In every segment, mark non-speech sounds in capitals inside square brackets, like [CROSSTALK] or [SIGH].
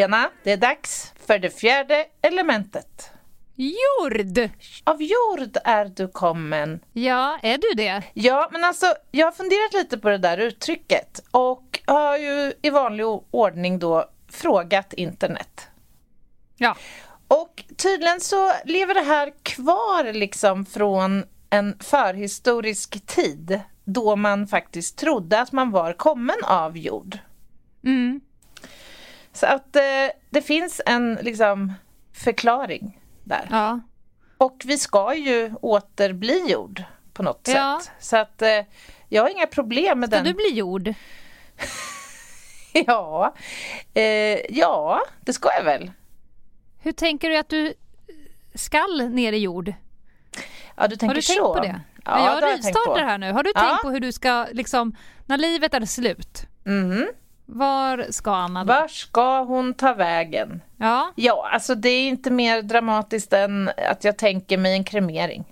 Lena, det är dags för det fjärde elementet. Jord! Av jord är du kommen. Ja, är du det? Ja, men alltså jag har funderat lite på det där uttrycket och har ju i vanlig ordning då frågat internet. Ja. Och tydligen så lever det här kvar liksom från en förhistorisk tid då man faktiskt trodde att man var kommen av jord. Mm. Så att eh, det finns en liksom förklaring där. Ja. Och vi ska ju åter bli jord på något Ja. sätt. Så att eh, jag har inga problem med Ska den. du bli jord? [LAUGHS] Ja. Eh, ja, det ska jag väl. Hur tänker du att du skall ner i jord? Ja, du tänker Har du tänkt så. på det? Ja, Men det jag har jag tänkt rivstartar här nu. Har du Ja. tänkt på hur du ska, liksom, när livet är slut, Mhm. Var ska Anna då? Var ska hon ta vägen? Ja, Ja, alltså det är inte mer dramatiskt än att jag tänker mig en kremering.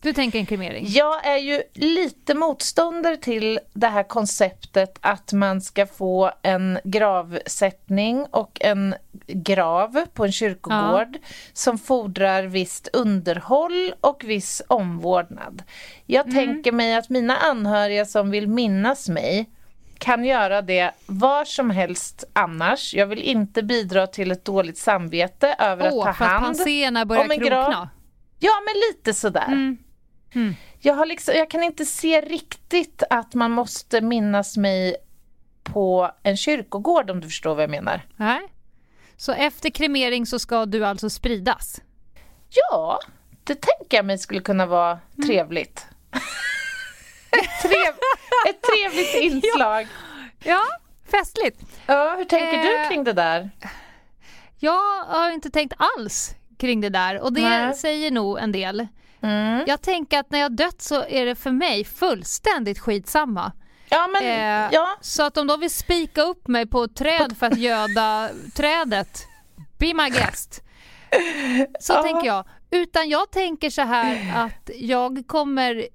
du tänker en kremering? Jag är ju lite motståndare till det här konceptet att man ska få en gravsättning och en grav på en kyrkogård som fordrar visst underhåll och viss omvårdnad. Jag tänker mig att mina anhöriga som vill minnas mig kan göra det var som helst annars. Jag vill inte bidra till ett dåligt samvete över Åh, att ta att hand penséerna börjar om en grav. Ja, men lite sådär. Mm. Mm. Jag, har liksom, jag kan inte se riktigt att man måste minnas mig på en kyrkogård om du förstår vad jag menar. Nej. Så efter kremering så ska du alltså spridas? Ja, det tänker jag mig skulle kunna vara Mm. trevligt. [LAUGHS] trev, ett inslag. Ja, festligt. Ja, hur tänker du Eh, kring det där? Jag har inte tänkt alls kring det där och det Nej. säger nog en del. Mm. Jag tänker att när jag dött så är det för mig fullständigt skitsamma. Ja, men Eh, ja. Så att om de vill spika upp mig på ett träd för att göda trädet, be my guest. Så Ja. tänker jag. Utan jag tänker så här att jag kommer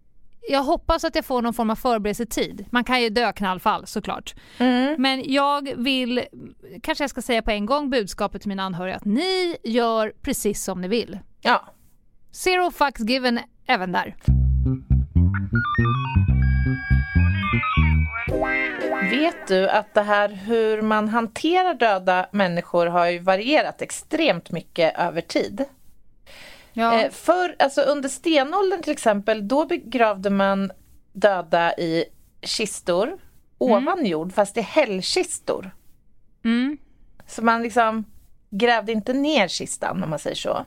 jag hoppas att jag får någon form av förberedelsetid. Man kan ju dö knallfall såklart. Mm. Men jag vill, kanske jag ska säga på en gång budskapet till mina anhöriga att ni gör precis som ni vill. ja. Zero fucks given även där. Vet du att det här hur man hanterar döda människor har ju varierat extremt mycket över tid. Ja. Eh, för, alltså under stenåldern till exempel, då begravde man döda i kistor ovan jord, fast i hällkistor. Mm. Så man liksom grävde inte ner kistan om man säger så.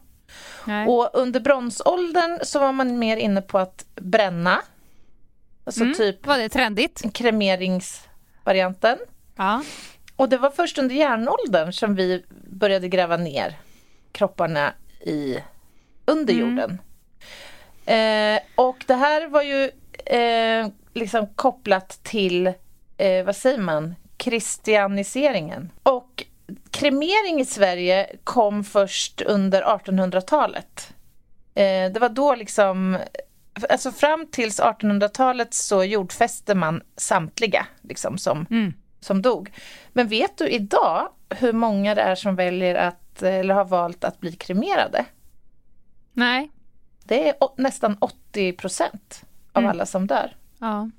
Nej. Och under bronsåldern så var man mer inne på att bränna. Alltså Mm. typ Var det trendigt? kremeringsvarianten. Ja. Och det var först under järnåldern som vi började gräva ner kropparna i under Mm. jorden. Eh, och det här var ju eh, liksom kopplat till, eh, vad säger man, kristianiseringen. Och kremering i Sverige kom först under 1800-talet. Eh, det var då liksom, alltså fram tills 1800-talet så jordfäste man samtliga liksom som Mm. som dog. Men vet du idag hur många det är som väljer att, eller har valt att bli kremerade? Nej. Det är nästan 80 procent av Mm. alla som dör. Ja.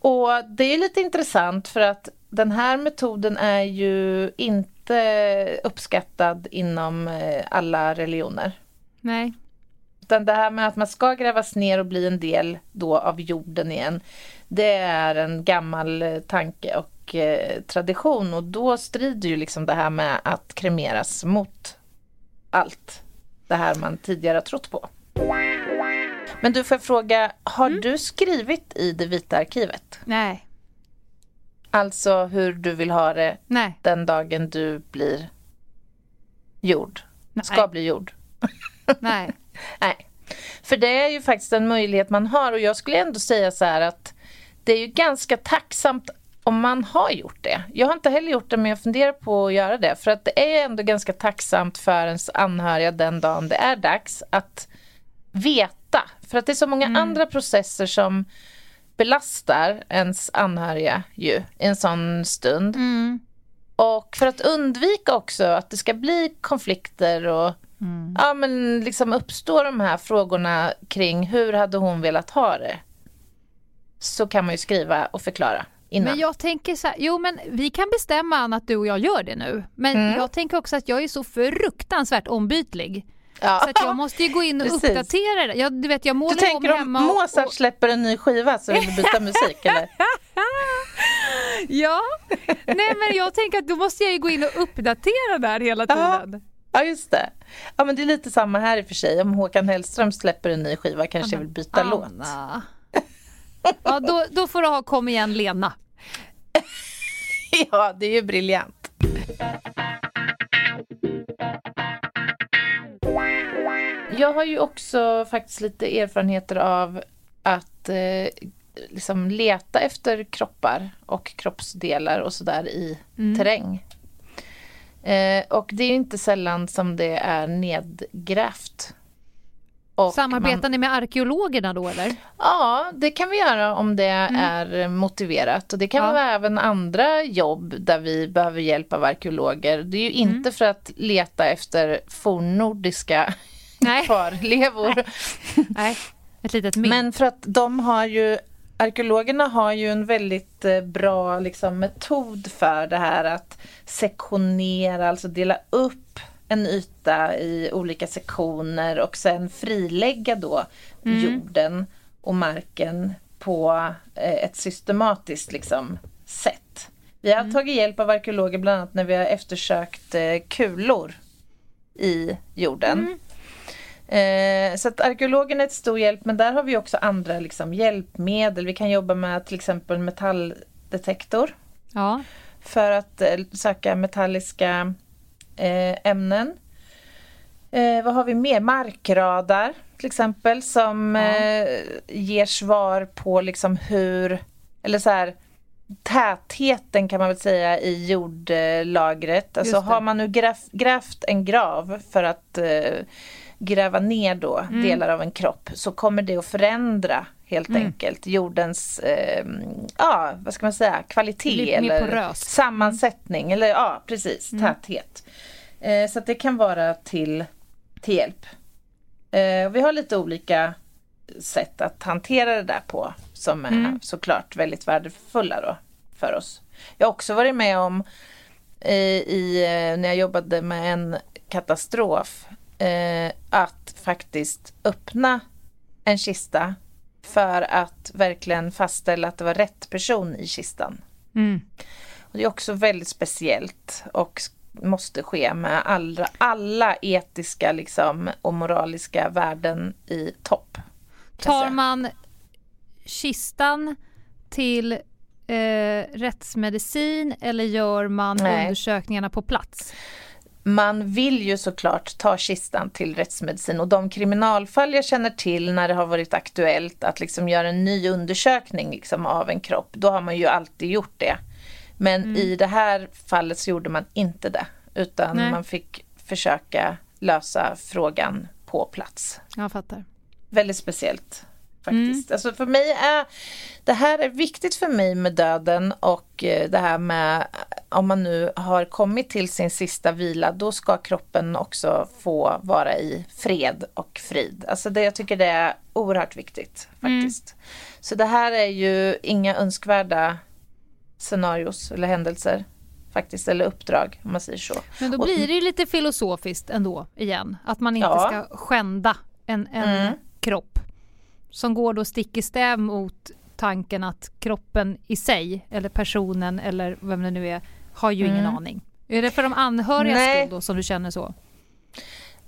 Och det är lite intressant för att den här metoden är ju inte uppskattad inom eh, alla religioner. Nej. Utan det här med att man ska grävas ner och bli en del då av jorden igen, det är en gammal eh, tanke och eh, tradition och då strider ju liksom det här med att kremeras mot allt det här man tidigare har trott på. Men du får jag fråga, har du skrivit i det vita arkivet? Nej. Alltså hur du vill ha det Nej. den dagen du blir jord. Nej. Ska bli jord. [LAUGHS] Nej. Nej. För det är ju faktiskt en möjlighet man har och jag skulle ändå säga så här att det är ju ganska tacksamt om man har gjort det. Jag har inte heller gjort det men jag funderar på att göra det för att det är ändå ganska tacksamt för ens anhöriga den dagen det är dags att veta. För att det är så många andra processer som belastar ens anhöriga ju i en sån stund. Mm. Och för att undvika också att det ska bli konflikter och Mm. ja, men liksom uppstår de här frågorna kring hur hade hon velat ha det? Så kan man ju skriva och förklara innan. Men jag tänker så här, jo men vi kan bestämma Anna att du och jag gör det nu. Men Mm. jag tänker också att jag är så fruktansvärt ombytlig. ja. Så att jag måste ju gå in och Precis. uppdatera det. Jag, du vet, jag Du tänker om om hemma och, Mozart och, släpper en ny skiva så vill du byta musik eller? [LAUGHS] Ja, nej men jag tänker att då måste jag ju gå in och uppdatera där hela Ja. tiden. Ja just det. Ja men det är lite samma här i och för sig. Om Håkan Hellström släpper en ny skiva kanske jag vill byta låt. Anna. Ja, då, då får du ha Kom igen Lena. [LAUGHS] Ja det är ju briljant. Jag har ju också faktiskt lite erfarenheter av att eh, liksom leta efter kroppar och kroppsdelar och sådär i terräng. Eh, och det är ju inte sällan som det är nedgrävt. Och man- Samarbetar ni med arkeologerna då eller? Ja, det kan vi göra om det är motiverat. Och det kan Ja. vara även andra jobb där vi behöver hjälp av arkeologer. Det är ju inte för att leta efter fornnordiska Nej. [LAUGHS] kvarlevor. [LAUGHS] Nej, ett litet mynt. Men för att de har ju Arkeologerna har ju en väldigt eh, bra liksom, metod för det här att sektionera, alltså dela upp en yta i olika sektioner och sen frilägga då jorden och marken på eh, ett systematiskt liksom, sätt. Vi har tagit hjälp av arkeologer bland annat när vi har eftersökt eh, kulor i jorden. Eh, så att arkeologen är ett stor hjälp men där har vi också andra liksom, hjälpmedel. Vi kan jobba med till exempel metalldetektor ja. för att eh, söka metalliska ämnen. Eh, vad har vi mer? Markradar till exempel som Ja. eh, ger svar på liksom hur, eller så här tätheten kan man väl säga i jordlagret. Alltså har man nu grävt en grav för att eh, gräva ner då Mm. delar av en kropp så kommer det att förändra helt Mm. enkelt jordens, eh, ja vad ska man säga, kvalitet eller poröst. sammansättning eller ja precis, Mm. täthet. Eh, så att det kan vara till, till hjälp. Eh, vi har lite olika sätt att hantera det där på som är Mm. såklart väldigt värdefulla då för oss. Jag har också varit med om eh, i, eh, när jag jobbade med en katastrof eh, att faktiskt öppna en kista för att verkligen fastställa att det var rätt person i kistan. Mm. Och det är också väldigt speciellt och måste ske med alla, alla etiska liksom, och moraliska värden i topp. Tar man kistan till eh, rättsmedicin eller gör man Nej. undersökningarna på plats? Man vill ju såklart ta kistan till rättsmedicin och de kriminalfall jag känner till när det har varit aktuellt att liksom göra en ny undersökning liksom av en kropp, då har man ju alltid gjort det. Men Mm. i det här fallet så gjorde man inte det, utan Nej. man fick försöka lösa frågan på plats. Jag fattar. väldigt speciellt. Faktiskt. Alltså för mig är det här är viktigt för mig med döden och eh, det här med om man nu har kommit till sin sista vila då ska kroppen också få vara i fred och frid. Alltså det, jag tycker det är oerhört viktigt faktiskt. Så det här är ju inga önskvärda scenarios eller händelser faktiskt, eller uppdrag om man säger så. Men då blir det ju lite filosofiskt ändå igen. Att man inte Ja. ska skända en, en Mm. kropp. Som går då stick i stäv mot tanken att kroppen i sig, eller personen eller vem det nu är, har ju ingen Mm. aning. Är det för de anhörigas skull då som du känner så?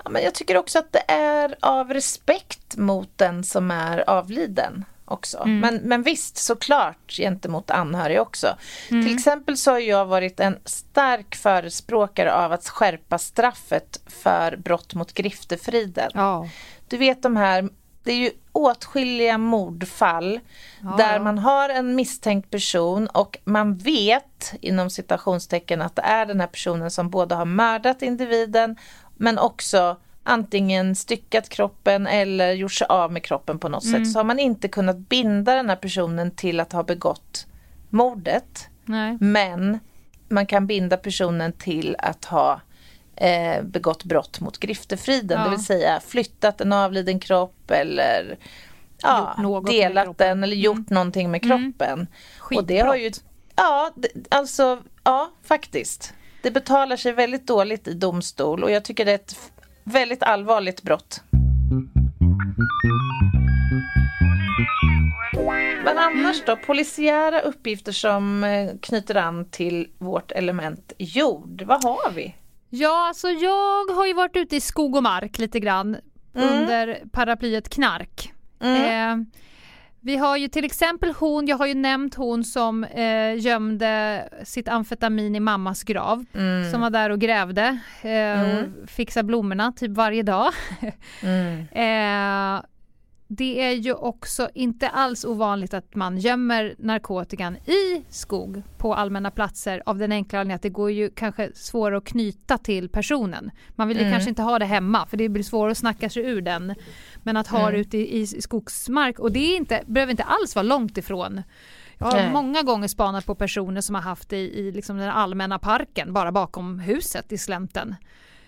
Ja, men jag tycker också att det är av respekt mot den som är avliden. också. Mm. Men, men visst, såklart gentemot anhöriga också. Mm. Till exempel så har jag varit en stark förespråkare av att skärpa straffet för brott mot griftefriden. Ja. Du vet de här det är ju åtskilliga mordfall ja. där man har en misstänkt person och man vet inom citationstecken att det är den här personen som både har mördat individen men också antingen styckat kroppen eller gjort sig av med kroppen på något mm. sätt så har man inte kunnat binda den här personen till att ha begått mordet. Nej. Men man kan binda personen till att ha eh, begått brott mot griftefriden, ja. det vill säga flyttat en avliden kropp eller ja, delat den eller gjort mm. någonting med mm. kroppen. Mm. Och det har ju, ja, alltså, ja faktiskt. Det betalar sig väldigt dåligt i domstol och jag tycker det är ett väldigt allvarligt brott. Men annars då, polisiära uppgifter som eh, knyter an till vårt element jord, vad har vi? Ja, alltså jag har ju varit ute i skog och mark lite grann mm. under paraplyet knark. Mm. Eh, vi har ju till exempel hon, jag har ju nämnt hon som eh, gömde sitt amfetamin i mammas grav. Mm. Som var där och grävde eh, mm. och fixade blommorna typ varje dag. [LAUGHS] mm. eh, det är ju också inte alls ovanligt att man gömmer narkotikan i skog på allmänna platser av den enkla anledningen att det går ju kanske svårare att knyta till personen. Man vill ju mm. kanske inte ha det hemma för det blir svårare att snacka sig ur den. Men att ha mm. det ute i, i skogsmark och det är inte, behöver inte alls vara långt ifrån. Jag har Nej. många gånger spanat på personer som har haft det i, i liksom den allmänna parken bara bakom huset i slänten.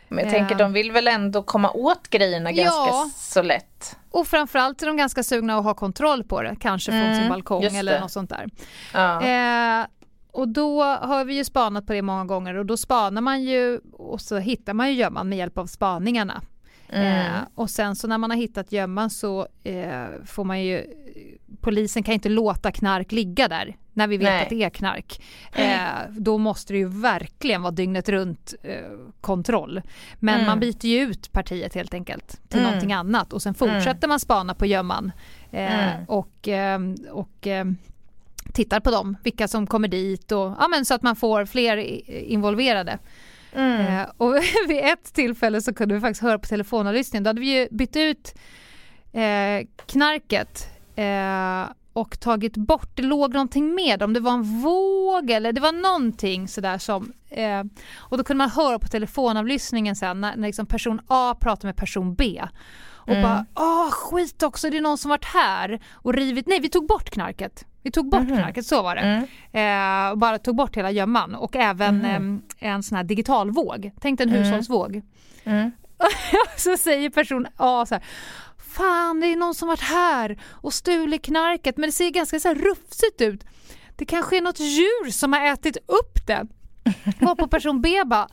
Men jag tänker de vill väl ändå komma åt grejerna ganska ja. så lätt. Och framförallt är de ganska sugna att ha kontroll på det, kanske från mm, sin balkong eller något sånt där. Ja. Eh, och då har vi ju spanat på det många gånger och då spanar man ju och så hittar man ju gömman med hjälp av spaningarna. Mm. Eh, och sen så när man har hittat gömman så eh, får man ju polisen kan inte låta knark ligga där när vi vet Nej. att det är knark. Eh, då måste det ju verkligen vara dygnet runt eh, kontroll. Men mm. man byter ju ut partiet helt enkelt till mm. någonting annat och sen fortsätter mm. man spana på gömman eh, mm. och, eh, och eh, tittar på dem, vilka som kommer dit och ja, men så att man får fler involverade. Mm. Eh, och [LAUGHS] vid ett tillfälle så kunde vi faktiskt höra på telefonavlyssningen, då hade vi ju bytt ut eh, knarket eh, och tagit bort, det låg någonting med om det var en våg eller det var någonting sådär som eh, och då kunde man höra på telefonavlyssningen sen när, när liksom person A pratar med person B och mm. bara åh skit också det är någon som varit här och rivit, nej vi tog bort knarket vi tog bort mm. knarket, så var det. Mm. Eh, och bara tog bort hela gömman och även mm. eh, en sån här digital våg. Tänk en mm. hushållsvåg. Mm. [LAUGHS] så säger person A så här Fan, det är någon som varit här och stulit knarket men det ser ganska så här rufsigt ut. Det kanske är något djur som har ätit upp det. Var på person B bara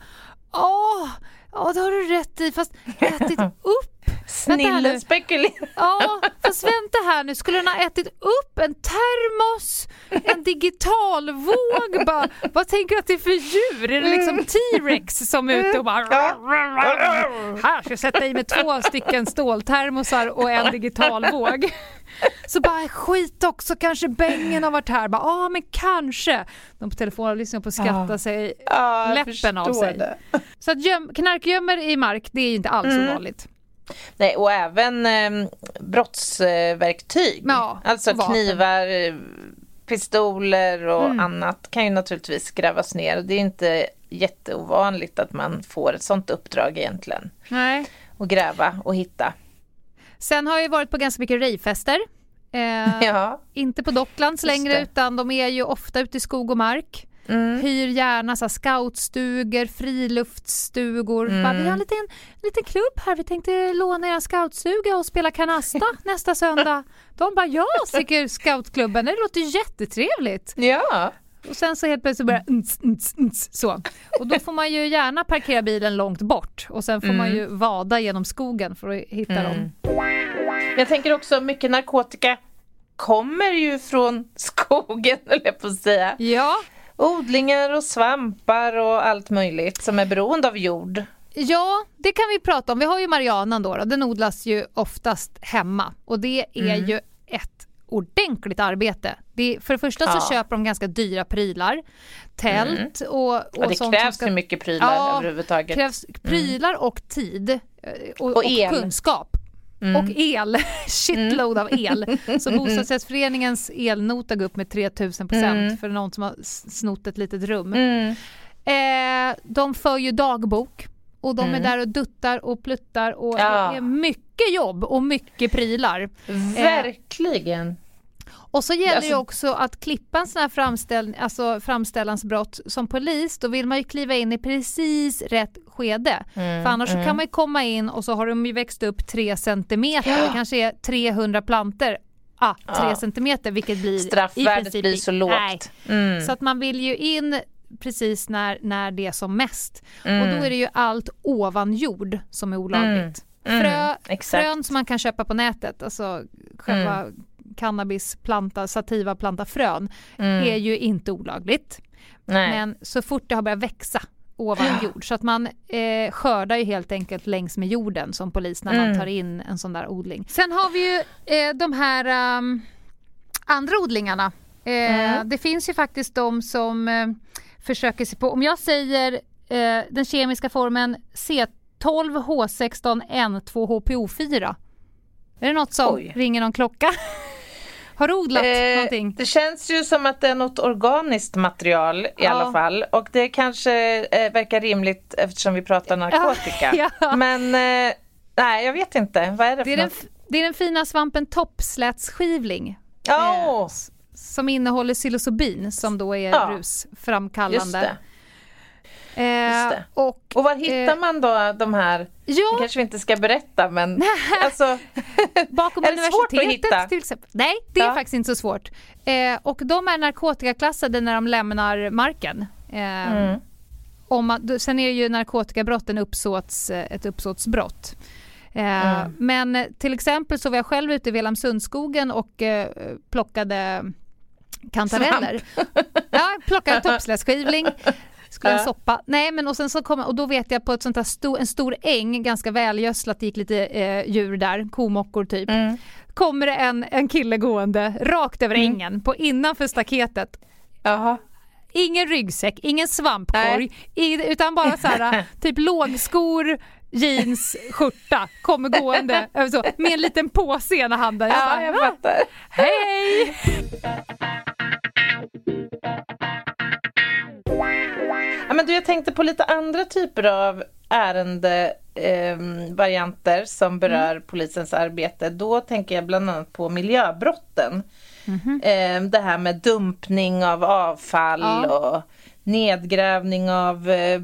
Åh, ja det har du rätt i fast ätit upp Snillen spekulerar. Ja, fast vänta här nu. Skulle den ha ätit upp en termos, en digital våg? Bara, vad tänker du att det är för djur? Är det liksom T-rex som är ute och bara... Här ska jag sätta i med två stycken ståltermosar och en digital våg. Så bara skit också, kanske bängen har varit här. Ja ah, men kanske. De på telefonen lyssnar på att skratta ah. sig ah, läppen av sig. Det. Så att göm, knarkgömmer i mark, det är ju inte alls mm. ovanligt. Nej, och även eh, brottsverktyg. Ja, alltså knivar, pistoler och mm. annat kan ju naturligtvis grävas ner. Det är inte jätteovanligt att man får ett sånt uppdrag egentligen. Nej. Och gräva och hitta. Sen har jag varit på ganska mycket rejfester. Eh, [LAUGHS] ja. Inte på Docklands längre utan de är ju ofta ute i skog och mark. Mm. Hyr gärna så scoutstugor, friluftsstugor. Mm. Bara, vi har en liten, liten klubb här, vi tänkte låna er scoutstuga och spela kanasta [LAUGHS] nästa söndag. De bara ja, tycker scoutklubben, det låter jättetrevligt. Ja. Och sen så helt plötsligt börjar ns, så. Och då får man ju gärna parkera bilen långt bort och sen får mm. man ju vada genom skogen för att hitta mm. dem. Jag tänker också mycket narkotika kommer ju från skogen, [LAUGHS] jag på att säga. Ja odlingar och svampar och allt möjligt som är beroende av jord. Ja, det kan vi prata om. Vi har ju marianan då, då. den odlas ju oftast hemma och det är mm. ju ett ordentligt arbete. Det, för det första så köper de ganska dyra prylar, tält mm. och, och, och det sånt krävs ska, mycket prylar ja, överhuvudtaget. Det krävs prylar mm. och tid eh, och, och, och kunskap. Mm. Och el, [LAUGHS] shitload av el. Så bostadsrättsföreningens elnota går upp med 3000 procent mm. för någon som har snott ett litet rum. Mm. Eh, de för ju dagbok och de mm. är där och duttar och pluttar och ja. det är mycket jobb och mycket prylar. Verkligen. Eh, och så gäller alltså, det också att klippa en sån här framställ, alltså framställansbrott som polis, då vill man ju kliva in i precis rätt skede. Mm, För annars mm. kan man ju komma in och så har de ju växt upp tre centimeter, ja. det kanske är 300 planter ah, tre ja. centimeter vilket blir Straffvärdet i princip, blir så lågt. Mm. Så att man vill ju in precis när, när det är som mest. Mm. Och då är det ju allt ovan jord som är olagligt. Mm. Frö, mm. frön som man kan köpa på nätet, alltså själva mm. Cannabisplanta, sativa planta frön mm. är ju inte olagligt. Nej. Men så fort det har börjat växa ovan jord. Så att man eh, skördar ju helt enkelt längs med jorden som polis när man mm. tar in en sån där odling. Sen har vi ju eh, de här um, andra odlingarna. Eh, mm. Det finns ju faktiskt de som eh, försöker sig på, om jag säger eh, den kemiska formen C12H16N2HPO4. Är det något som Oj. ringer någon klocka? Har du odlat eh, någonting? Det känns ju som att det är något organiskt material i ja. alla fall och det kanske eh, verkar rimligt eftersom vi pratar narkotika. [LAUGHS] Ja. Men eh, nej, jag vet inte. Vad är det, det är den, Det är den fina svampen toppslätskivling. Oh som innehåller psilocybin som då är ja, rusframkallande. Det. Eh, det. Och, och var hittar eh, man då de här, ja, det kanske vi inte ska berätta men alltså, [LAUGHS] Bakom är universitetet till exempel. Nej, det är faktiskt inte så svårt. Eh, och de är narkotikaklassade när de lämnar marken. Eh, mm. om man, sen är ju narkotikabrott en uppsåts, ett uppsåtsbrott. Eh, mm. Men till exempel så var jag själv ute i Velamsundsskogen och eh, plockade kantareller. ja, plockade [LAUGHS] toppslätskivling. Skulle en soppa. Nej men och sen så kom och då vet jag på ett sånt här stor, en stor äng, ganska välgödslat, gick lite eh, djur där, komockor typ. Mm. Kommer det en, en kille gående rakt över mm. ängen på innanför staketet. Aha. Ingen ryggsäck, ingen svampkorg, i, utan bara så här, [LAUGHS] typ lågskor, jeans, skjorta, kommer gående [LAUGHS] så, med en liten påse i ena handen. Jag ja, bara, jag fattar. Hej! [LAUGHS] Ja, men du, jag tänkte på lite andra typer av ärendevarianter eh, som berör mm. polisens arbete. Då tänker jag bland annat på miljöbrotten. Mm eh, det här med dumpning av avfall ja. och nedgrävning av eh,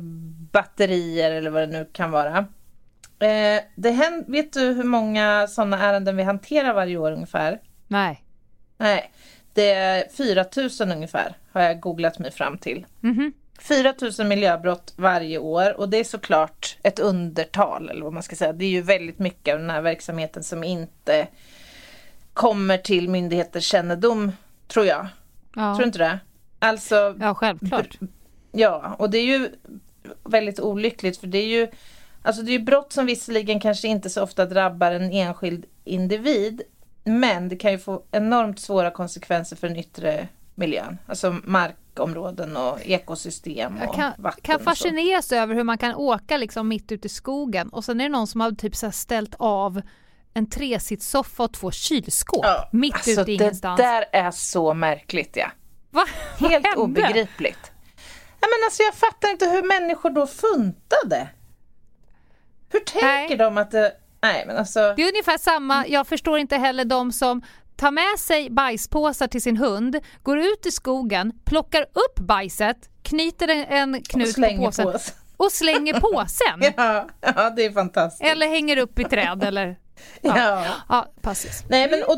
batterier eller vad det nu kan vara. Eh, det händer, vet du hur många sådana ärenden vi hanterar varje år ungefär? Nej. Nej, det är 4000 ungefär har jag googlat mig fram till. Mm -hmm. 4000 miljöbrott varje år och det är såklart ett undertal eller vad man ska säga. Det är ju väldigt mycket av den här verksamheten som inte kommer till myndigheters kännedom tror jag. Ja. Tror du inte det? Alltså, ja, självklart. Ja, och det är ju väldigt olyckligt för det är ju Alltså det är brott som visserligen kanske inte så ofta drabbar en enskild individ men det kan ju få enormt svåra konsekvenser för den yttre miljön. Alltså markområden och ekosystem och jag kan, vatten. kan fascineras över hur man kan åka liksom mitt ute i skogen och sen är det någon som har typ så ställt av en tresitssoffa och två kylskåp ja, mitt alltså ute i ingenstans. Det där är så märkligt ja. Va? Helt Vad obegripligt. Ja, men alltså, jag fattar inte hur människor då funtade. Hur tänker Nej. de att det... Nej, men alltså... Det är ungefär samma, jag förstår inte heller de som tar med sig bajspåsar till sin hund, går ut i skogen, plockar upp bajset, knyter en knut på påsen på och slänger påsen. [LAUGHS] ja, ja, det är fantastiskt. Eller hänger upp i träd [LAUGHS] eller... Ja, ja. ja passis. Nej, men och,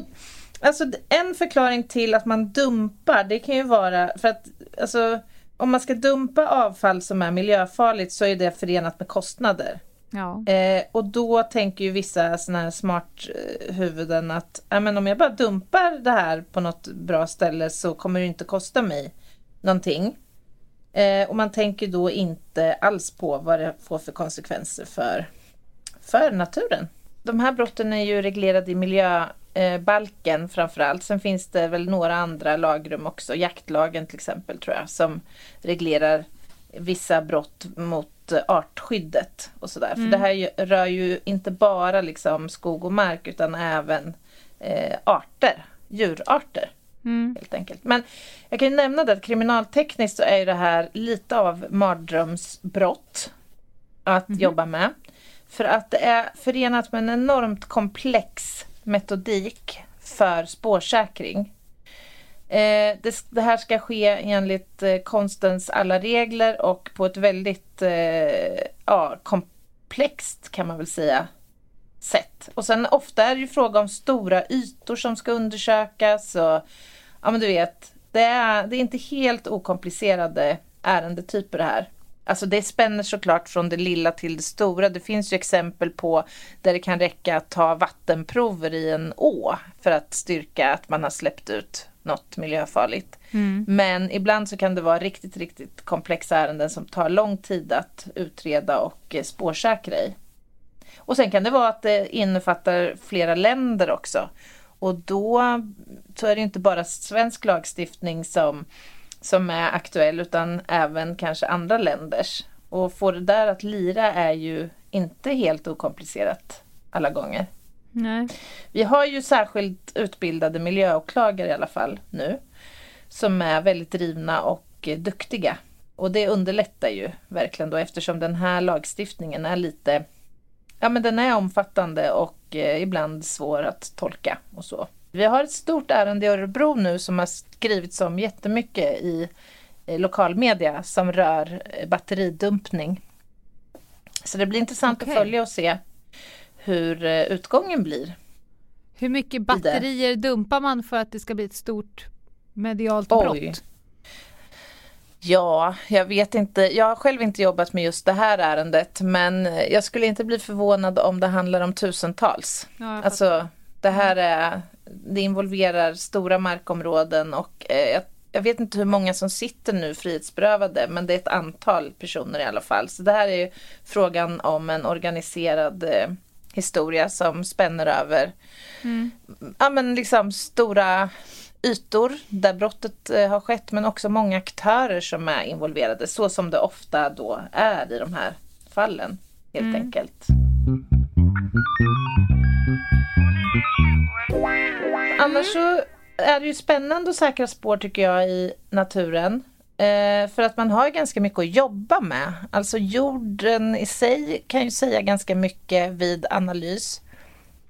alltså, en förklaring till att man dumpar, det kan ju vara för att alltså, om man ska dumpa avfall som är miljöfarligt så är det förenat med kostnader. Ja. Eh, och då tänker ju vissa sådana här smart eh, huvuden att äh, men om jag bara dumpar det här på något bra ställe så kommer det inte kosta mig någonting. Eh, och man tänker då inte alls på vad det får för konsekvenser för, för naturen. De här brotten är ju reglerade i miljöbalken framförallt. Sen finns det väl några andra lagrum också, jaktlagen till exempel tror jag, som reglerar vissa brott mot artskyddet och sådär. Mm. För det här rör ju inte bara liksom skog och mark utan även eh, arter, djurarter. Mm. Helt enkelt. Men jag kan ju nämna det att kriminaltekniskt så är det här lite av mardrömsbrott att mm. jobba med. För att det är förenat med en enormt komplex metodik för spårsäkring. Eh, det, det, här ska ske enligt eh, konstens alla regler och på ett väldigt eh, ja, komplext kan man väl säga sätt. Och sen ofta är det ju fråga om stora ytor som ska undersökas och ja men du vet, det är, det är inte helt okomplicerade ärendetyper det här. Alltså det spänner såklart från det lilla till det stora. Det finns ju exempel på där det kan räcka att ta vattenprover i en å för att styrka att man har släppt ut något miljöfarligt. Mm. Men ibland så kan det vara riktigt, riktigt komplexa ärenden som tar lång tid att utreda och spårsäkra i. Och sen kan det vara att det innefattar flera länder också. Och då så är det inte bara svensk lagstiftning som, som är aktuell utan även kanske andra länders. Och få det där att lira är ju inte helt okomplicerat alla gånger. Nej. Vi har ju särskilt utbildade miljöåklagare i alla fall nu. Som är väldigt drivna och duktiga. Och det underlättar ju verkligen då eftersom den här lagstiftningen är lite Ja men den är omfattande och eh, ibland svår att tolka och så. Vi har ett stort ärende i Örebro nu som har skrivits om jättemycket i lokalmedia som rör eh, batteridumpning. Så det blir intressant okay. att följa och se hur eh, utgången blir. Hur mycket batterier dumpar man för att det ska bli ett stort medialt Oj. brott? Ja, jag vet inte. Jag har själv inte jobbat med just det här ärendet men jag skulle inte bli förvånad om det handlar om tusentals. Ja, alltså det här är, det involverar stora markområden och eh, jag, vet inte hur många som sitter nu frihetsberövade men det är ett antal personer i alla fall. Så det här är frågan om en organiserad eh, historia som spänner över mm. ja, men liksom stora ytor där brottet eh, har skett men också många aktörer som är involverade så som det ofta då är i de här fallen helt mm. enkelt. Annars så är det ju spännande att säkra spår tycker jag i naturen. Eh, för att man har ganska mycket att jobba med. Alltså jorden i sig kan ju säga ganska mycket vid analys.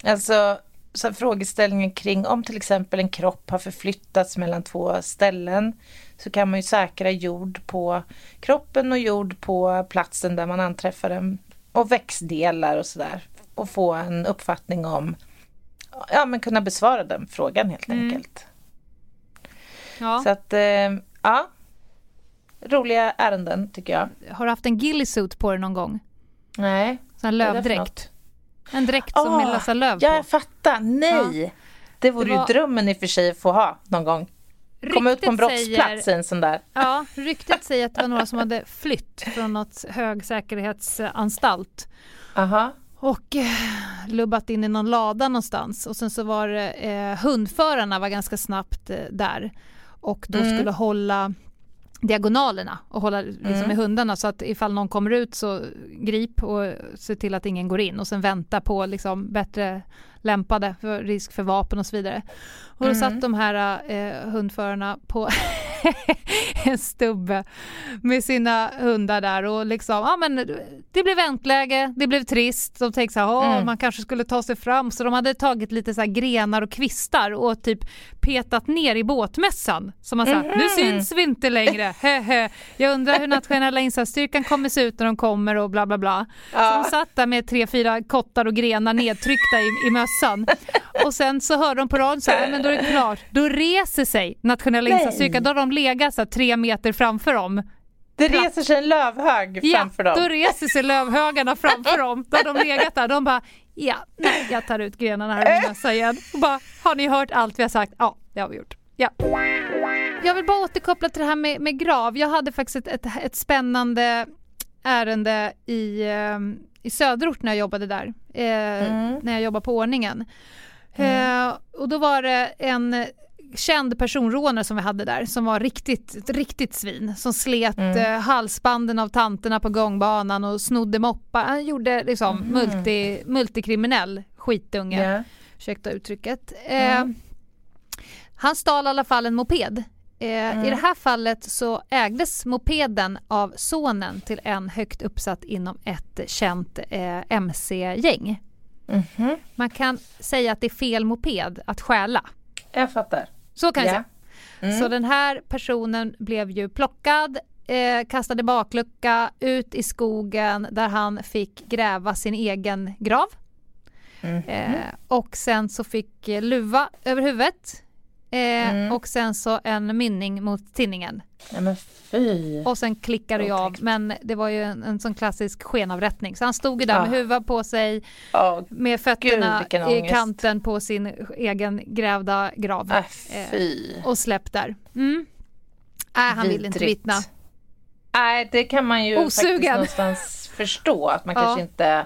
Alltså så frågeställningen kring om till exempel en kropp har förflyttats mellan två ställen så kan man ju säkra jord på kroppen och jord på platsen där man anträffar den och växtdelar och sådär och få en uppfattning om ja men kunna besvara den frågan helt mm. enkelt. Ja. Så att eh, ja roliga ärenden tycker jag. Har du haft en ghillie på dig någon gång? Nej. Sån lövdräkt? En dräkt som är Lasse Löv på. Ja, jag fattar. Nej! Ja. Det vore det var... ju drömmen i och för sig att få ha någon gång. Komma ut på en brottsplats säger, en sån där. Ja, ryktet säger att det var några som hade flytt från något högsäkerhetsanstalt. Aha. Och eh, lubbat in i någon lada någonstans och sen så var det eh, hundförarna var ganska snabbt eh, där och då mm. skulle hålla diagonalerna och hålla liksom, mm. med hundarna så att ifall någon kommer ut så grip och se till att ingen går in och sen vänta på liksom bättre lämpade för risk för vapen och så vidare. Och då mm. satt de här eh, hundförarna på [LAUGHS] [LAUGHS] en stubbe med sina hundar där och liksom, ja men det blev väntläge, det blev trist. De tänkte så här, mm. man kanske skulle ta sig fram så de hade tagit lite så grenar och kvistar och typ petat ner i båtmässan. Så man sa, mm. nu syns vi inte längre, [LAUGHS] Jag undrar hur nationella insatsstyrkan kommer se ut när de kommer och bla bla bla. Ja. Så de satt där med tre, fyra kottar och grenar nedtryckta i, i mössan. [LAUGHS] Och sen så hörde de på radion så här, men då är det klart, då reser sig nationella insatsstyrkan, då har de legat så tre meter framför dem. Det Plats. reser sig en lövhög framför dem. Ja, då reser sig lövhögarna framför dem. Då har de legat där. De bara, ja, nej, jag tar ut grenarna här och mössa igen. Och bara, har ni hört allt vi har sagt? Ja, det har vi gjort. Ja. Jag vill bara återkoppla till det här med, med grav. Jag hade faktiskt ett, ett, ett spännande ärende i, eh, i söderort när jag jobbade där. Eh, mm. När jag jobbade på ordningen. Mm. Eh, och då var det en känd personrånare som vi hade där som var riktigt, riktigt svin som slet mm. eh, halsbanden av tanterna på gångbanan och snodde moppar. Han gjorde liksom mm. multi, multikriminell skitunge. Yeah. Ursäkta uttrycket. Eh, mm. Han stal i alla fall en moped. Eh, I det mm. här fallet så ägdes mopeden av sonen till en högt uppsatt inom ett känt eh, mc-gäng. Mm-hmm. Man kan säga att det är fel moped att stjäla. Jag fattar. Så kan yeah. jag säga. Mm. Så den här personen blev ju plockad, eh, kastade baklucka, ut i skogen där han fick gräva sin egen grav. Mm. Eh, och sen så fick luva över huvudet Eh, mm. Och sen så en mynning mot tinningen. Ja, men fy. Och sen klickade jag av. Men det var ju en, en sån klassisk skenavrättning. Så han stod ju där med huvudet på sig. Oh, med fötterna Gud, i kanten på sin egen grävda grav. Äh, fy. Eh, och släppt där. Mm. Äh, han Vidrigt. vill inte vittna. Nej, det kan man ju Osugen. faktiskt någonstans förstå. Att man ja. kanske inte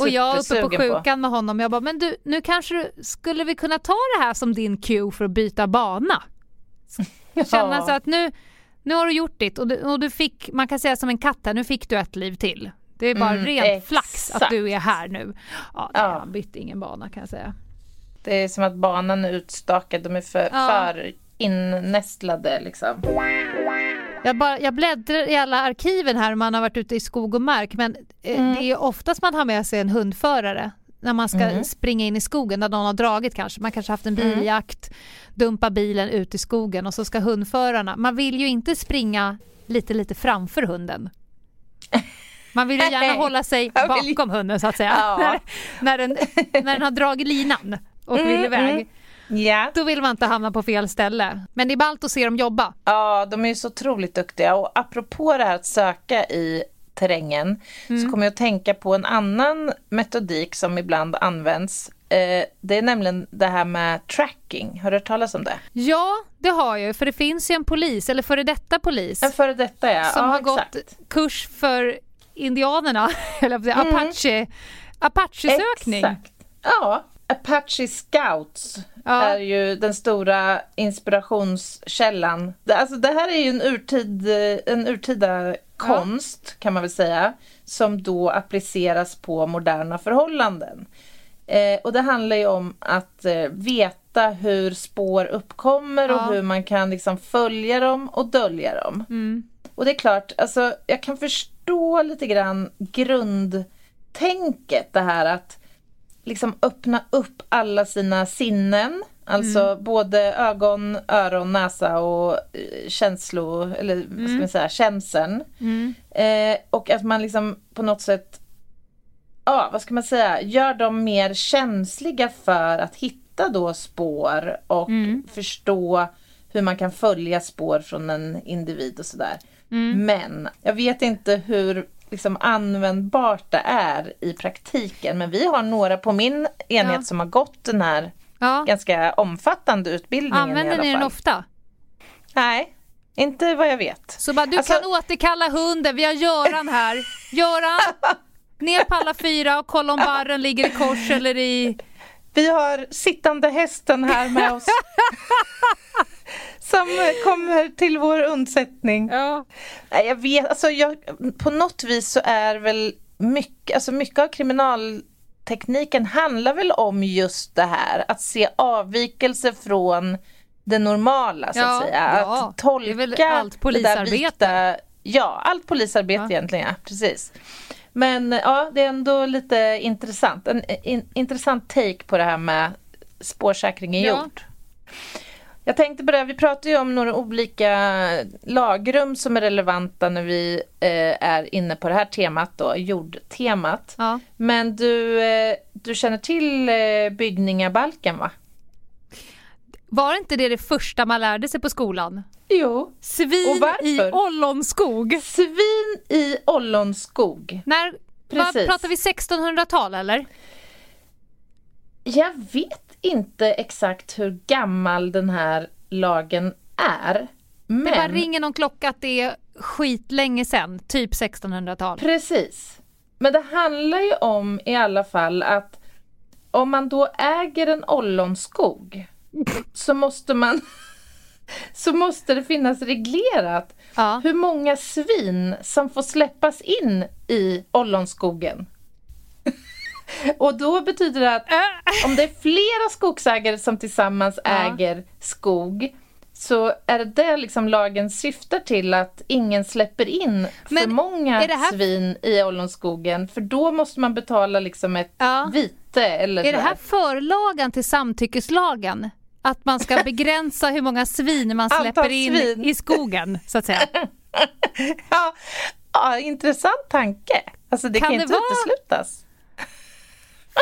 och jag uppe på sjukan på. med honom, jag bara, men du, nu kanske du, skulle vi kunna ta det här som din cue för att byta bana? ja. [LAUGHS] Känna så att nu, nu har du gjort ditt och du, och du fick, man kan säga som en katt här, nu fick du ett liv till. Det är bara mm, rent exakt. flax att du är här nu. Ja, nej, ja. han bytte ingen bana kan jag säga. Det är som att banan är utstakad, de är för, ja. för innästlade liksom. Jag, bara, jag bläddrar i alla arkiven här om man har varit ute i skog och mark men eh, mm. det är oftast man har med sig en hundförare när man ska mm. springa in i skogen där någon har dragit kanske. Man kanske haft en mm. biljakt, mm. dumpa bilen ut i skogen och så ska hundförarna. Man vill ju inte springa lite lite framför hunden. Man vill ju gärna hålla sig bakom hunden så att säga. Ja. när, [LAUGHS] när, den, när den har dragit linan och vill mm, iväg. Yeah. Då vill man inte hamna på fel ställe. Men det är ballt att se dem jobba. Ja, de är så otroligt duktiga. Och apropå det här att söka i terrängen mm. så kommer jag att tänka på en annan metodik som ibland används. Eh, det är nämligen det här med tracking. Har du hört talas om det? Ja, det har jag. För det finns ju en polis, eller före detta polis. En före detta, ja. Som ja, har exakt. gått kurs för indianerna, [LAUGHS] eller mm. Apache, Apache-sökning. Exakt. Ja, Apache Scouts ja. är ju den stora inspirationskällan. Alltså det här är ju en, urtid, en urtida konst ja. kan man väl säga som då appliceras på moderna förhållanden. Eh, och det handlar ju om att eh, veta hur spår uppkommer ja. och hur man kan liksom följa dem och dölja dem. Mm. Och det är klart, alltså, jag kan förstå lite grann grundtänket det här att liksom öppna upp alla sina sinnen. Alltså mm. både ögon, öron, näsa och eh, känslo, eller mm. vad ska man säga, känseln. Mm. Eh, och att man liksom på något sätt, ja vad ska man säga, gör dem mer känsliga för att hitta då spår och mm. förstå hur man kan följa spår från en individ och sådär. Mm. Men jag vet inte hur liksom användbart det är i praktiken. Men vi har några på min enhet ja. som har gått den här ja. ganska omfattande utbildningen Använder ni den ofta? Nej, inte vad jag vet. Så bara, du alltså... kan återkalla hunden, vi har Göran här. [LAUGHS] Göran, ner på alla fyra och kolla om barren ligger i kors eller i... Vi har sittande hästen här med oss. [LAUGHS] som kommer till vår undsättning. Ja. Jag vet, alltså jag, på något vis så är väl mycket, alltså mycket av kriminaltekniken handlar väl om just det här att se avvikelser från det normala så ja, att säga. Ja. Att tolka det är allt polisarbete. ja, allt polisarbete ja. egentligen, ja, precis. Men ja, det är ändå lite intressant. En in, intressant take på det här med spårsäkring i jord. Jag tänkte på det, vi pratar ju om några olika lagrum som är relevanta när vi eh, är inne på det här temat då, jordtemat. Ja. Men du, eh, du känner till eh, byggningabalken va? Var inte det det första man lärde sig på skolan? Jo. Svin i ollonskog. Svin i ollonskog. När, Precis. pratar vi 1600-tal eller? Jag vet inte exakt hur gammal den här lagen är. Men... Det bara ringer någon klocka att det är skitlänge sedan, typ 1600-tal. Precis. Men det handlar ju om i alla fall att om man då äger en ollonskog så måste man [LAUGHS] så måste det finnas reglerat ja. hur många svin som får släppas in i ollonskogen. Och då betyder det att äh. om det är flera skogsägare som tillsammans ja. äger skog så är det det liksom lagen syftar till att ingen släpper in Men för många här... svin i ollonskogen för då måste man betala liksom ett ja. vite. Eller är det här förlagan till samtyckeslagen? Att man ska [LAUGHS] begränsa hur många svin man släpper in svin. i skogen så att säga? [LAUGHS] ja, ja, intressant tanke. Alltså det kan, kan inte vara... uteslutas.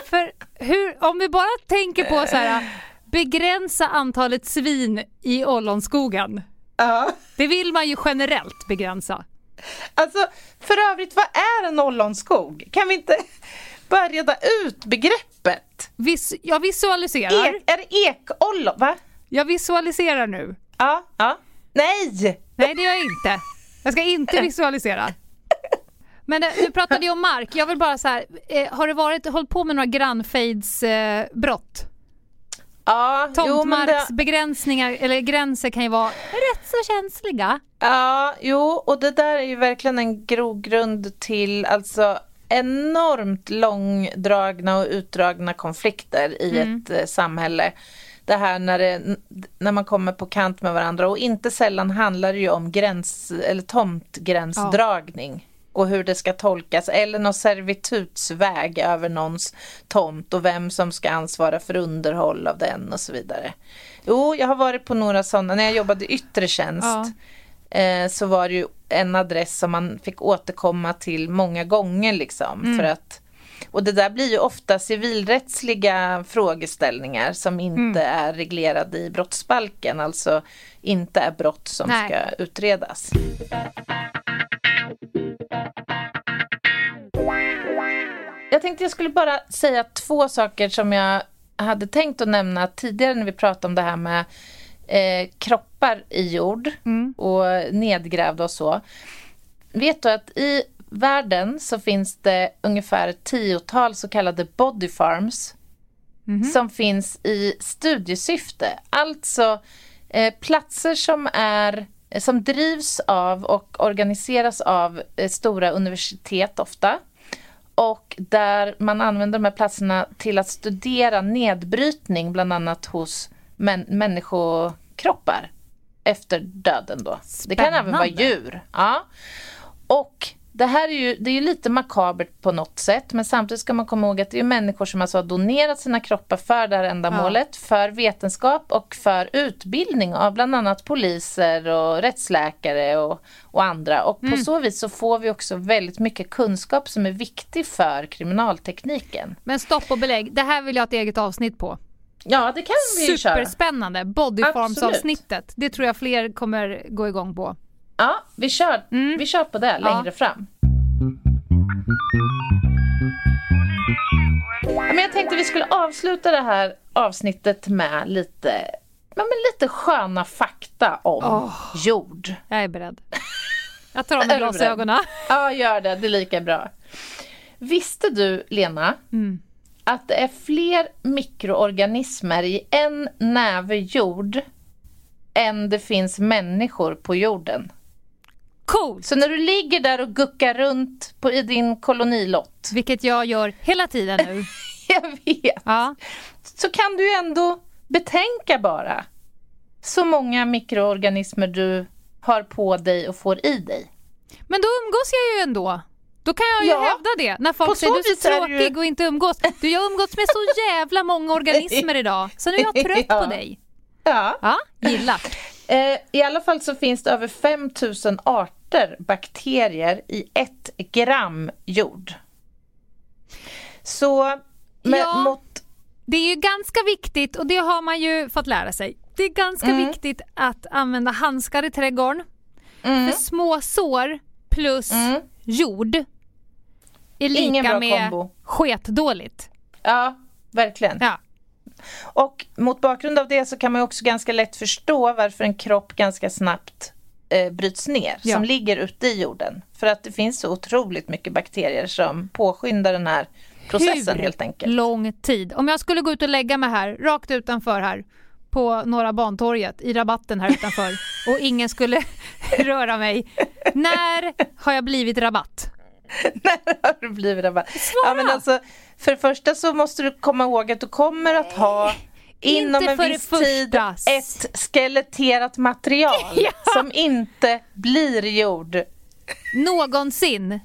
För hur, om vi bara tänker på så här begränsa antalet svin i ollonskogen. Ja. Det vill man ju generellt begränsa. Alltså, för övrigt, vad är en ollonskog? Kan vi inte börja reda ut begreppet? Vis jag visualiserar. Ek, är det ekollon? Va? Jag visualiserar nu. Ja, ja. Nej! Nej, det gör jag inte. Jag ska inte visualisera. Men du pratade ju om mark. Jag vill bara så här, eh, har du varit, hållit på med några grannfejdsbrott? Eh, Ja, Tomtmarksbegränsningar det... eller gränser kan ju vara rätt så känsliga. Ja, jo, och det där är ju verkligen en grogrund till alltså enormt långdragna och utdragna konflikter i mm. ett eh, samhälle. Det här när, det, när man kommer på kant med varandra och inte sällan handlar det ju om gräns eller tomtgränsdragning. Ja och hur det ska tolkas eller någon servitutsväg över någons tomt och vem som ska ansvara för underhåll av den och så vidare. Jo, jag har varit på några sådana, när jag jobbade yttre tjänst ja. eh, så var det ju en adress som man fick återkomma till många gånger liksom mm. för att och det där blir ju ofta civilrättsliga frågeställningar som inte mm. är reglerade i brottsbalken, alltså inte är brott som Nej. ska utredas. Jag tänkte jag skulle bara säga två saker som jag hade tänkt att nämna tidigare när vi pratade om det här med eh, kroppar i jord mm. och nedgrävda och så. Vet du att i världen så finns det ungefär ett tiotal så kallade body farms mm. som finns i studiesyfte. Alltså eh, platser som är som drivs av och organiseras av eh, stora universitet ofta och där man använder de här platserna till att studera nedbrytning bland annat hos män människokroppar efter döden då. Spännande. Det kan även vara djur. Ja. Och det här är ju, det är ju lite makabert på något sätt men samtidigt ska man komma ihåg att det är människor som alltså har donerat sina kroppar för det här ändamålet, ja. för vetenskap och för utbildning av bland annat poliser och rättsläkare och, och andra. Och mm. på så vis så får vi också väldigt mycket kunskap som är viktig för kriminaltekniken. Men stopp och belägg, det här vill jag ha ett eget avsnitt på. Ja, det kan vi köra. Superspännande, bodyforms-avsnittet. Det tror jag fler kommer gå igång på. Ja, vi kör, mm. vi kör på det längre ja. fram. men jag tänkte vi skulle avsluta det här avsnittet med lite, men lite sköna fakta om oh. jord. Jag är beredd. Jag tar av mig [LAUGHS] glasögonen. Ja, gör det. Det är lika bra. Visste du, Lena, mm. att det är fler mikroorganismer i en näve jord än det finns människor på jorden? Coolt! Så när du ligger där och guckar runt på, i din kolonilott. Vilket jag gör hela tiden nu. [LAUGHS] jag vet. Ja. Så kan du ändå betänka bara så många mikroorganismer du har på dig och får i dig. Men då umgås jag ju ändå. Då kan jag ju ja, hävda det. När folk säger du är så tråkig du... och inte umgås. Du, jag har umgåtts med så [LAUGHS] jävla många organismer idag. Så nu är jag trött ja. på dig. Ja. ja gillar. Eh, I alla fall så finns det över 5000 arter bakterier i ett gram jord. Så med, ja, mot... det är ju ganska viktigt och det har man ju fått lära sig. Det är ganska mm. viktigt att använda handskar i trädgården. Mm. För små sår plus mm. jord är lika med kombo. sketdåligt. Ja, verkligen. Ja. Och mot bakgrund av det så kan man också ganska lätt förstå varför en kropp ganska snabbt eh, bryts ner ja. som ligger ute i jorden. För att det finns så otroligt mycket bakterier som påskyndar den här processen Hur helt enkelt. lång tid? Om jag skulle gå ut och lägga mig här, rakt utanför här, på Norra Bantorget i rabatten här utanför [LAUGHS] och ingen skulle [LAUGHS] röra mig. När har jag blivit rabatt? [LAUGHS] När har du blivit rabatt? Svara! Ja, men alltså, för det första så måste du komma ihåg att du kommer att ha inom en viss tid ett skeletterat material [LAUGHS] ja. som inte blir gjord. Någonsin.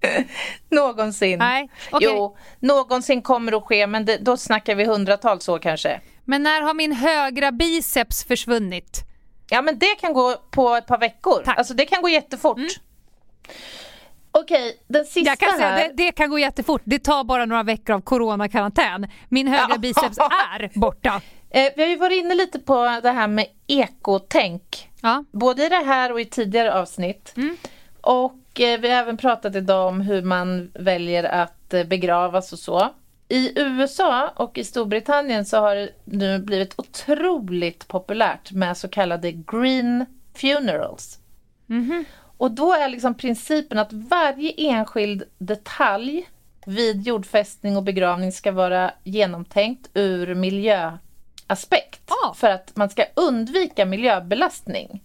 [LAUGHS] någonsin. Nej, okay. Jo, någonsin kommer det att ske men det, då snackar vi hundratals år kanske. Men när har min högra biceps försvunnit? Ja men det kan gå på ett par veckor. Tack. Alltså det kan gå jättefort. Mm. Okej, den sista Jag kan här. Säga, det, det, kan gå jättefort. Det tar bara några veckor av coronakarantän. Min högra biceps är borta. Eh, vi har ju varit inne lite på det här med ekotänk. Ja. Både i det här och i tidigare avsnitt. Mm. Och eh, vi har även pratat idag om hur man väljer att eh, begravas och så. I USA och i Storbritannien så har det nu blivit otroligt populärt med så kallade green funerals. Mm -hmm. Och då är liksom principen att varje enskild detalj vid jordfästning och begravning ska vara genomtänkt ur miljöaspekt. Oh. För att man ska undvika miljöbelastning.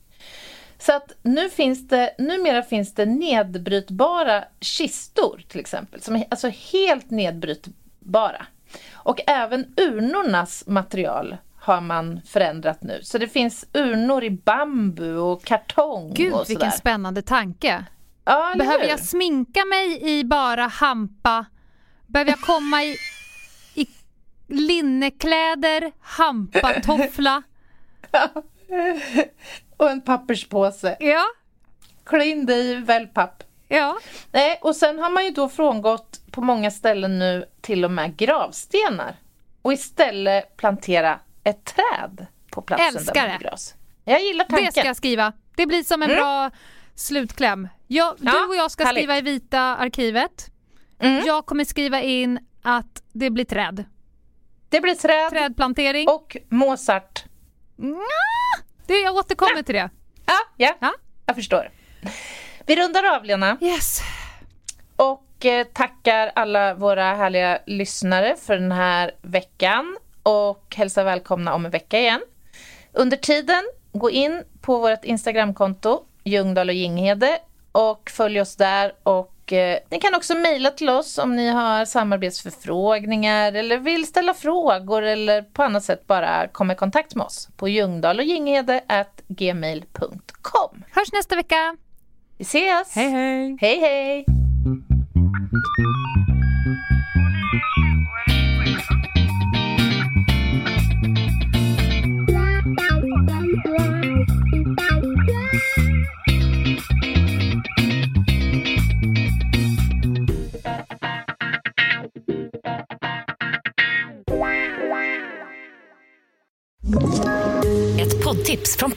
Så att nu finns det, numera finns det nedbrytbara kistor till exempel, som är alltså helt nedbrytbara. Och även urnornas material har man förändrat nu. Så det finns urnor i bambu och kartong Gud, och vilken spännande tanke. Ja, Behöver jag sminka mig i bara hampa? Behöver jag komma i, i linnekläder, hampatoffla? [LAUGHS] Ja. Och en papperspåse. Ja. Klä in dig i wellpapp. Ja. Nej, och sen har man ju då frångått på många ställen nu till och med gravstenar och istället plantera ett träd på platsen Älskar där man begravs. Jag gillar tanken. Det ska jag skriva. Det blir som en mm. bra slutkläm. Jag, ja, du och jag ska härligt. skriva i vita arkivet. Mm. Jag kommer skriva in att det blir träd. Det blir träd. Trädplantering. Och Mozart. Mm. Det, jag återkommer ja. till det. Ja, ja, ja, jag förstår. Vi rundar av, Lena. Yes. Och eh, tackar alla våra härliga lyssnare för den här veckan och hälsar välkomna om en vecka igen. Under tiden, gå in på vårt Instagramkonto, Ljungdahl och Ginghede och följ oss där och Eh, ni kan också mejla till oss om ni har samarbetsförfrågningar eller vill ställa frågor eller på annat sätt bara komma i kontakt med oss på ljungdahl och gmail.com. Hörs nästa vecka! Vi ses! Hej hej! Hej hej!